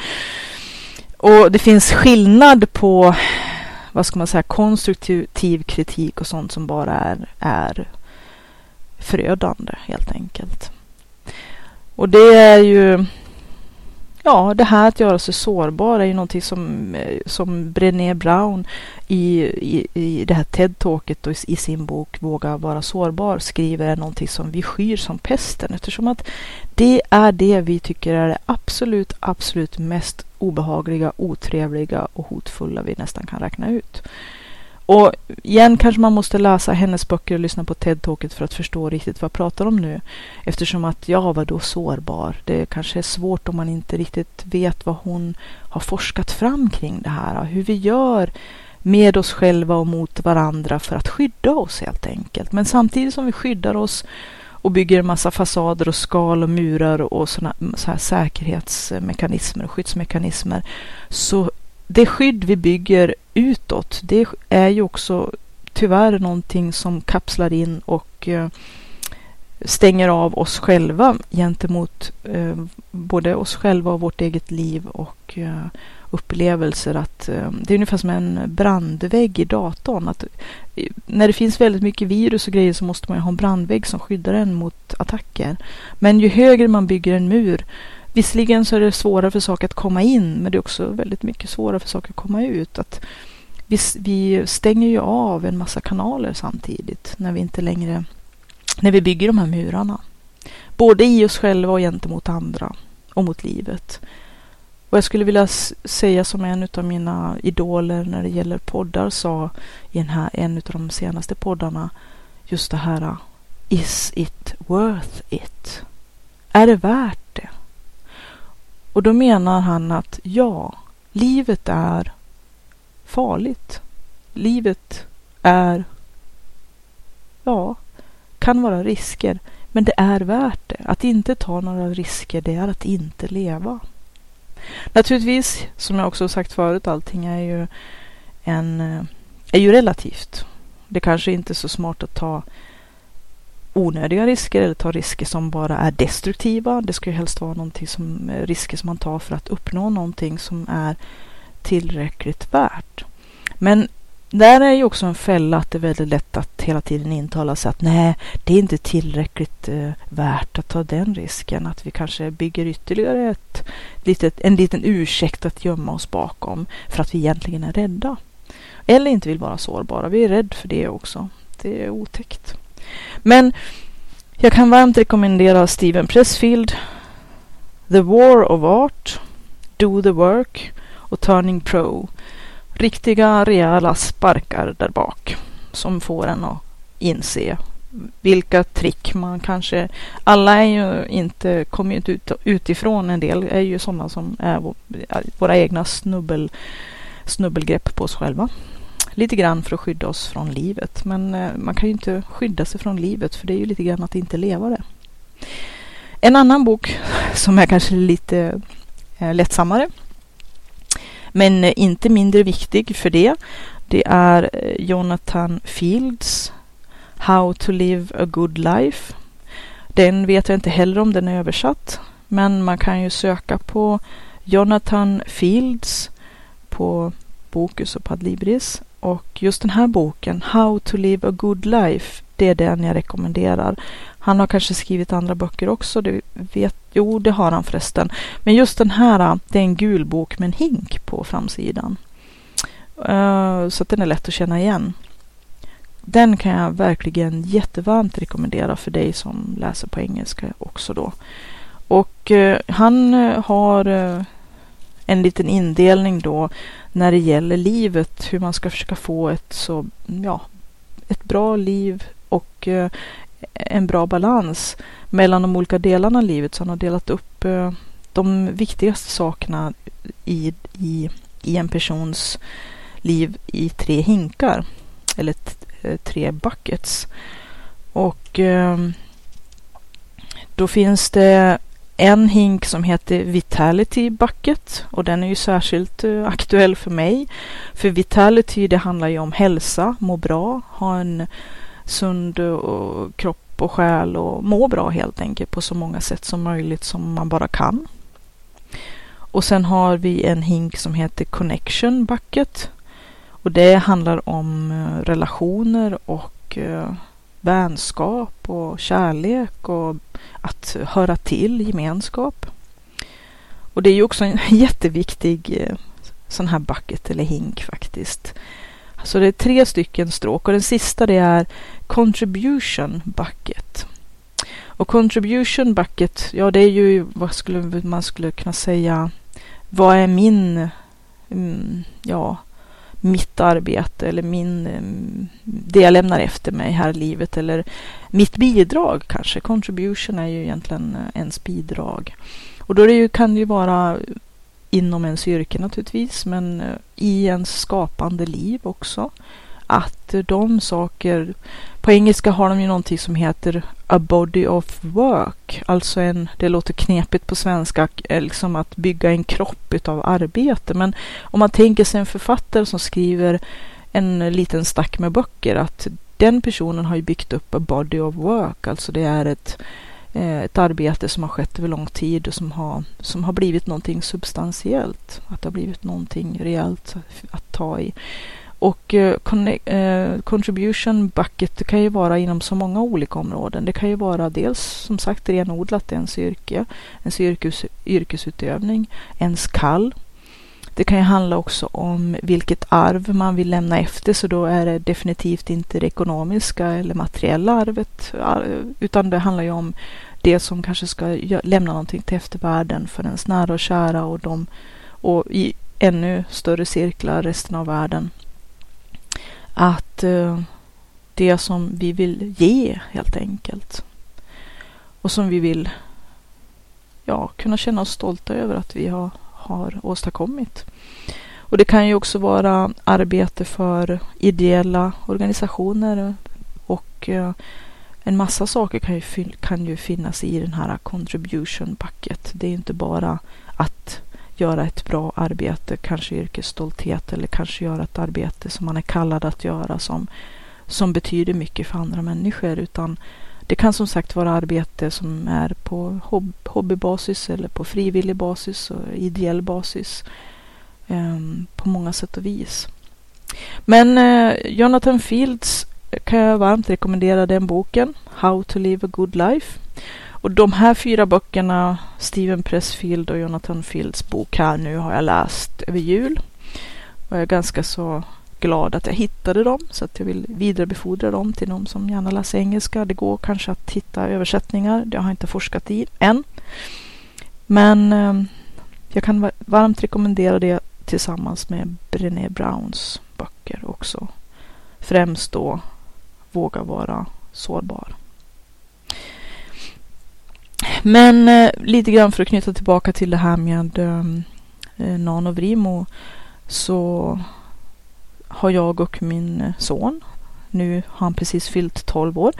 Och det finns skillnad på, vad ska man säga, konstruktiv kritik och sånt som bara är, är förödande helt enkelt. Och det är ju Ja, det här att göra sig sårbar är ju någonting som, eh, som Brené Brown i, i, i det här TED-talket och i, i, sin bok Våga vara sårbar skriver är någonting som vi skyr som pesten eftersom att det är det vi tycker är det absolut, absolut mest obehagliga, otrevliga och hotfulla vi nästan kan räkna ut. Och igen kanske man måste läsa hennes böcker och lyssna på TED-talket för att förstå riktigt vad jag pratar om nu. Eftersom att, ja vadå sårbar? Det kanske är svårt om man inte riktigt vet vad hon har forskat fram kring det här. Hur vi gör med oss själva och mot varandra för att skydda oss helt enkelt. Men samtidigt som vi skyddar oss och bygger en massa fasader och skal och murar och såna, så här säkerhetsmekanismer och skyddsmekanismer så det skydd vi bygger utåt, det är ju också tyvärr någonting som kapslar in och eh, stänger av oss själva gentemot eh, både oss själva och vårt eget liv och eh, upplevelser. Att, det är ungefär som en brandvägg i datorn. Att, när det finns väldigt mycket virus och grejer så måste man ha en brandvägg som skyddar en mot attacker. Men ju högre man bygger en mur Visserligen så är det svårare för saker att komma in, men det är också väldigt mycket svårare för saker att komma ut. Att vi, vi stänger ju av en massa kanaler samtidigt när vi inte längre, när vi bygger de här murarna. Både i oss själva och gentemot andra och mot livet. Och jag skulle vilja säga som en av mina idoler när det gäller poddar sa i en, här, en av de senaste poddarna just det här Is it worth it? Är det värt det? Och då menar han att ja, livet är farligt. Livet är, ja, kan vara risker. Men det är värt det. Att inte ta några risker, det är att inte leva. Naturligtvis, som jag också sagt förut, allting är ju, en, eh, är ju relativt. Det kanske inte är så smart att ta onödiga risker eller ta risker som bara är destruktiva. Det ska ju helst vara någonting som, eh, risker som man tar för att uppnå någonting som är tillräckligt värt. Men där är ju också en fälla att det är väldigt lätt att hela tiden intala sig att nej, det är inte tillräckligt eh, värt att ta den risken. Att vi kanske bygger ytterligare ett litet, en liten ursäkt att gömma oss bakom för att vi egentligen är rädda. Eller inte vill vara sårbara. Vi är rädda för det också. Det är otäckt. Men jag kan varmt rekommendera Steven Pressfield, The War of Art, Do the Work och Turning Pro. Riktiga rejäla sparkar där bak som får en att inse vilka trick man kanske... Alla är ju inte, kommer ju inte ut, utifrån. En del är ju sådana som är våra egna snubbel, snubbelgrepp på oss själva lite grann för att skydda oss från livet. Men eh, man kan ju inte skydda sig från livet för det är ju lite grann att inte leva det. En annan bok som är kanske lite eh, lättsammare men eh, inte mindre viktig för det. Det är Jonathan Fields How to live a good life. Den vet jag inte heller om den är översatt. Men man kan ju söka på Jonathan Fields på Bokus och Padlibris och just den här boken, How to live a good life, det är den jag rekommenderar. Han har kanske skrivit andra böcker också. Det vet, jo, det har han förresten. Men just den här, det är en gul bok med en hink på framsidan. Eh, så att den är lätt att känna igen. Den kan jag verkligen jättevarmt rekommendera för dig som läser på engelska också då. Och eh, han har eh, en liten indelning då när det gäller livet, hur man ska försöka få ett så, ja, ett bra liv och eh, en bra balans mellan de olika delarna av livet. Så han har delat upp eh, de viktigaste sakerna i, i, i en persons liv i tre hinkar eller eh, tre buckets. Och eh, då finns det en hink som heter Vitality Bucket och den är ju särskilt eh, aktuell för mig. För Vitality det handlar ju om hälsa, må bra, ha en sund eh, kropp och själ och må bra helt enkelt på så många sätt som möjligt som man bara kan. Och sen har vi en hink som heter Connection Bucket och det handlar om eh, relationer och vänskap och kärlek och att höra till, gemenskap. Och det är ju också en jätteviktig eh, sån här bucket eller hink faktiskt. Så det är tre stycken stråk och den sista det är contribution bucket. Och contribution bucket, ja det är ju vad skulle man skulle kunna säga, vad är min, mm, ja, mitt arbete eller min, ehm, det jag lämnar efter mig här i livet eller mitt bidrag kanske. Contribution är ju egentligen eh, ens bidrag. Och då det ju, kan det ju vara inom ens yrke naturligtvis, men eh, i ens skapande liv också. Att de saker, på engelska har de ju någonting som heter a body of work, alltså en, det låter knepigt på svenska, eh, liksom att bygga en kropp utav arbete. Men om man tänker sig en författare som skriver en liten stack med böcker, att den personen har ju byggt upp a body of work, alltså det är ett, eh, ett arbete som har skett över lång tid och som har, som har blivit någonting substantiellt. Att det har blivit någonting rejält att ta i. Och eh, eh, contribution bucket det kan ju vara inom så många olika områden. Det kan ju vara dels som sagt renodlat ens yrke, ens yrkes, yrkesutövning, ens kall. Det kan ju handla också om vilket arv man vill lämna efter så då är det definitivt inte det ekonomiska eller materiella arvet eh, utan det handlar ju om det som kanske ska lämna någonting till eftervärlden för ens nära och kära och de och i ännu större cirklar resten av världen. Att eh, det som vi vill ge helt enkelt och som vi vill ja, kunna känna oss stolta över att vi har har åstadkommit. Och det kan ju också vara arbete för ideella organisationer och eh, en massa saker kan ju, kan ju finnas i den här contribution bucket. Det är inte bara att göra ett bra arbete, kanske yrkesstolthet eller kanske göra ett arbete som man är kallad att göra som, som betyder mycket för andra människor utan det kan som sagt vara arbete som är på hobbybasis eller på frivillig basis och ideell basis ehm, på många sätt och vis. Men eh, Jonathan Fields eh, kan jag varmt rekommendera den boken, How to live a good life. Och de här fyra böckerna, Steven Pressfield och Jonathan Fields bok här nu har jag läst över jul. Och jag är ganska så glad att jag hittade dem så att jag vill vidarebefordra dem till de som gärna läser engelska. Det går kanske att hitta översättningar. Det har jag inte forskat i än. Men ehm, jag kan varmt rekommendera det tillsammans med Brené Browns böcker också. Främst då Våga vara sårbar. Men eh, lite grann för att knyta tillbaka till det här med ehm, eh, Nanovrimo så har jag och min eh, son, nu har han precis fyllt 12 år,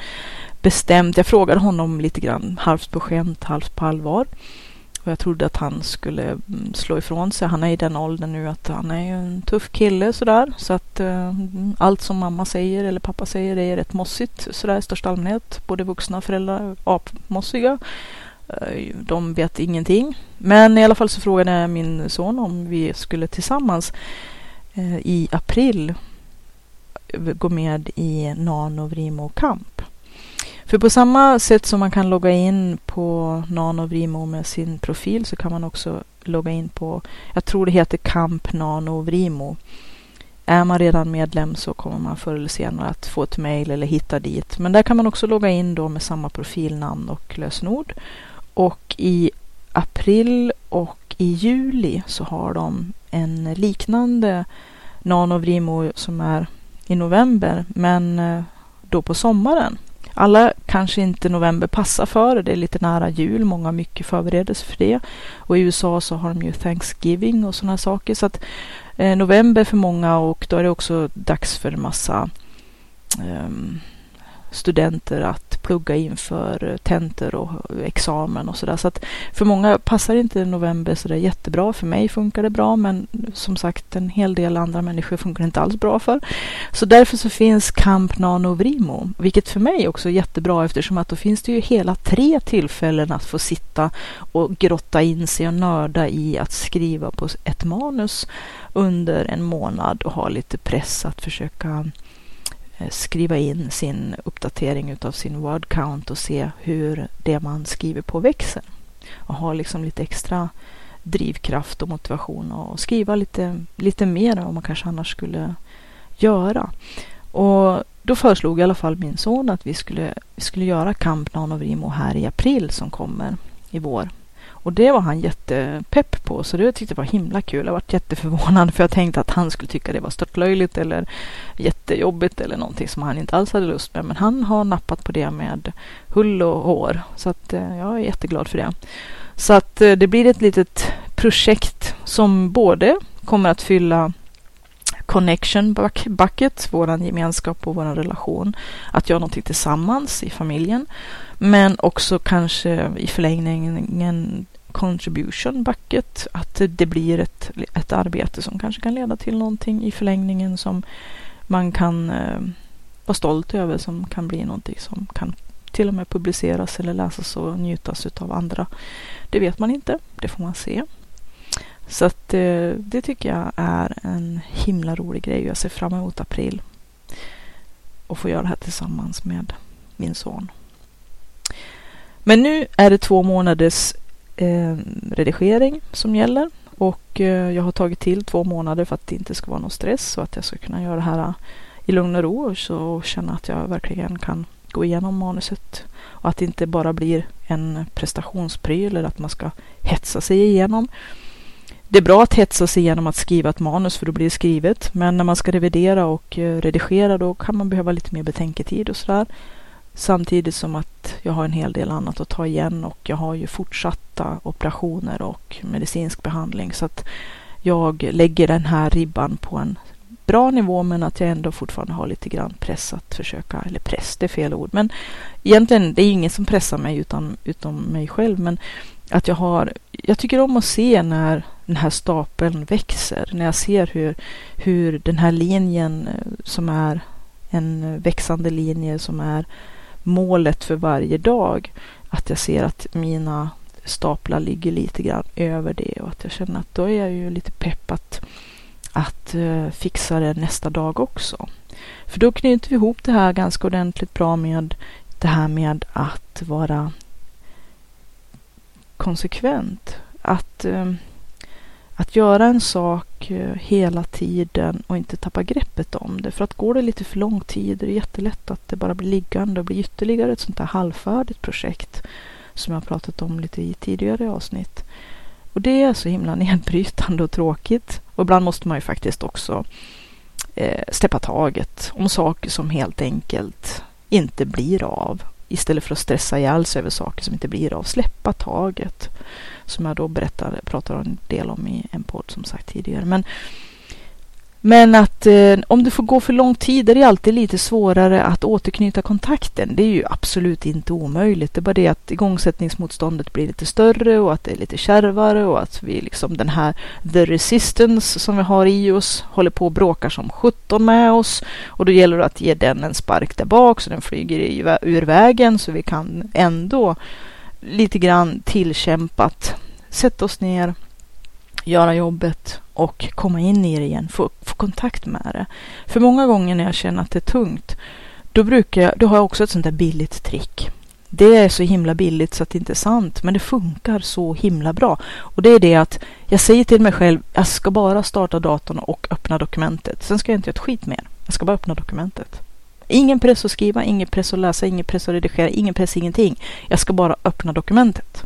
bestämt, jag frågade honom lite grann halvt på skämt, halvt på allvar. Och jag trodde att han skulle mm, slå ifrån sig. Han är i den åldern nu att han är en tuff kille sådär. Så att eh, mm, allt som mamma säger eller pappa säger är rätt mossigt sådär i största allmänhet. Både vuxna och föräldrar apmossiga. Eh, de vet ingenting. Men i alla fall så frågade jag min son om vi skulle tillsammans Eh, i april eh, gå med i Nano Vrimo Camp. För på samma sätt som man kan logga in på Nanovrimo med sin profil så kan man också logga in på, jag tror det heter Camp Nanovrimo. Är man redan medlem så kommer man förr eller senare att få ett mail eller hitta dit. Men där kan man också logga in då med samma profilnamn och lösenord. Och i april och i juli så har de en liknande Nanovrimo som är i november, men eh, då på sommaren. Alla kanske inte november passar för det. är lite nära jul. Många har mycket förberedelse för det. Och i USA så har de ju Thanksgiving och sådana saker. Så att eh, november för många och då är det också dags för en massa eh, studenter att plugga inför tentor och examen och sådär. Så att för många passar inte november så det är jättebra. För mig funkar det bra, men som sagt en hel del andra människor funkar det inte alls bra för. Så därför så finns Camp Nano Vrimo, vilket för mig också är jättebra eftersom att då finns det ju hela tre tillfällen att få sitta och grotta in sig och nörda i att skriva på ett manus under en månad och ha lite press att försöka Eh, skriva in sin uppdatering utav sin word count och se hur det man skriver på växer. Och ha liksom lite extra drivkraft och motivation och skriva lite, lite mer än vad man kanske annars skulle göra. Och då föreslog i alla fall min son att vi skulle, vi skulle göra Camp Nanovrimo här i april som kommer i vår. Och det var han jättepepp på, så det tyckte jag var himla kul. Jag varit jätteförvånad för jag tänkte att han skulle tycka det var störtlöjligt eller jättejobbigt eller någonting som han inte alls hade lust med. Men han har nappat på det med hull och hår, så att eh, jag är jätteglad för det. Så att eh, det blir ett litet projekt som både kommer att fylla connection bucket, vår gemenskap och vår relation. Att göra någonting tillsammans i familjen. Men också kanske i förlängningen contribution bucket, att det blir ett, ett arbete som kanske kan leda till någonting i förlängningen som man kan eh, vara stolt över, som kan bli någonting som kan till och med publiceras eller läsas och njutas av andra. Det vet man inte, det får man se. Så att eh, det tycker jag är en himla rolig grej. Jag ser fram emot april och få göra det här tillsammans med min son. Men nu är det två månaders eh, redigering som gäller och eh, jag har tagit till två månader för att det inte ska vara någon stress och att jag ska kunna göra det här eh, i lugn och ro och, så, och känna att jag verkligen kan gå igenom manuset och att det inte bara blir en prestationspryl eller att man ska hetsa sig igenom. Det är bra att hetsa sig igenom att skriva ett manus för då blir det skrivet. Men när man ska revidera och eh, redigera då kan man behöva lite mer betänketid och sådär. Samtidigt som att jag har en hel del annat att ta igen och jag har ju fortsatta operationer och medicinsk behandling. Så att jag lägger den här ribban på en bra nivå men att jag ändå fortfarande har lite grann press att försöka, eller press, det är fel ord, men egentligen det är ingen som pressar mig utan, utom mig själv. Men att jag har, jag tycker om att se när den här stapeln växer, när jag ser hur, hur den här linjen eh, som är en eh, växande linje som är målet för varje dag. Att jag ser att mina staplar ligger lite grann över det och att jag känner att då är jag ju lite pepp att, att uh, fixa det nästa dag också. För då knyter vi ihop det här ganska ordentligt bra med det här med att vara konsekvent. Att uh, att göra en sak eh, hela tiden och inte tappa greppet om det. För att går det lite för lång tid är det jättelätt att det bara blir liggande och blir ytterligare ett sånt här halvfärdigt projekt som jag pratat om lite i tidigare avsnitt. Och det är så himla nedbrytande och tråkigt. Och ibland måste man ju faktiskt också eh, släppa taget om saker som helt enkelt inte blir av istället för att stressa ihjäl sig över saker som inte blir av, släppa taget. Som jag då berättar, pratar en del om i en podd som sagt tidigare. Men men att eh, om det får gå för lång tid är det alltid lite svårare att återknyta kontakten. Det är ju absolut inte omöjligt. Det är bara det att igångsättningsmotståndet blir lite större och att det är lite kärvare och att vi liksom den här the resistance som vi har i oss håller på och bråkar som 17 med oss. Och då gäller det att ge den en spark där bak så den flyger ur vägen så vi kan ändå lite grann tillkämpat sätta oss ner, göra jobbet och komma in i det igen, få, få kontakt med det. För många gånger när jag känner att det är tungt, Då brukar jag, då har jag också ett sånt där billigt trick. Det är så himla billigt så att det inte är sant, men det funkar så himla bra. Och det är det att jag säger till mig själv, jag ska bara starta datorn och öppna dokumentet. Sen ska jag inte göra ett skit mer. Jag ska bara öppna dokumentet. Ingen press att skriva, ingen press att läsa, ingen press att redigera, ingen press ingenting. Jag ska bara öppna dokumentet.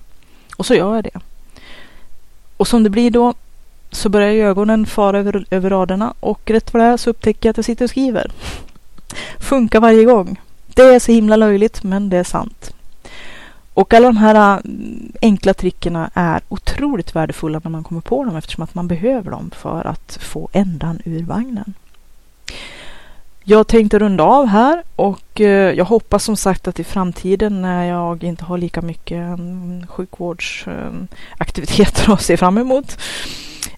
Och så gör jag det. Och som det blir då så börjar ögonen fara över, över raderna och rätt vad det är så upptäcker jag att jag sitter och skriver. Funkar varje gång. Det är så himla löjligt, men det är sant. Och alla de här äh, enkla trickerna är otroligt värdefulla när man kommer på dem eftersom att man behöver dem för att få ändan ur vagnen. Jag tänkte runda av här och eh, jag hoppas som sagt att i framtiden när jag inte har lika mycket sjukvårdsaktiviteter eh, att se fram emot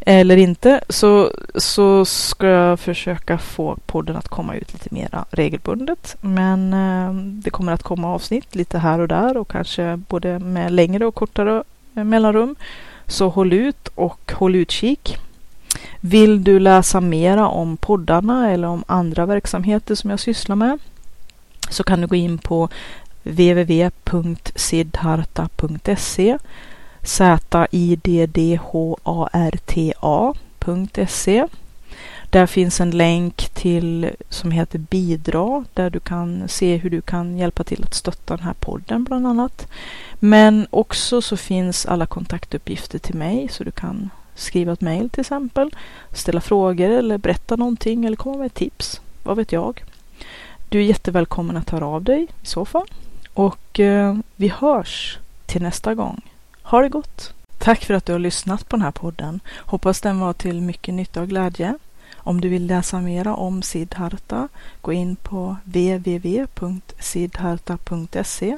eller inte så, så ska jag försöka få podden att komma ut lite mera regelbundet. Men eh, det kommer att komma avsnitt lite här och där och kanske både med längre och kortare mellanrum. Så håll ut och håll utkik. Vill du läsa mera om poddarna eller om andra verksamheter som jag sysslar med så kan du gå in på www.sidharta.se ziddharta.se. Där finns en länk till som heter bidra där du kan se hur du kan hjälpa till att stötta den här podden bland annat. Men också så finns alla kontaktuppgifter till mig så du kan skriva ett mejl till exempel, ställa frågor eller berätta någonting eller komma med tips. Vad vet jag? Du är jättevälkommen att höra av dig i så fall. Och eh, vi hörs till nästa gång. Ha det gott! Tack för att du har lyssnat på den här podden. Hoppas den var till mycket nytta och glädje. Om du vill läsa mera om Siddharta, gå in på www.siddharta.se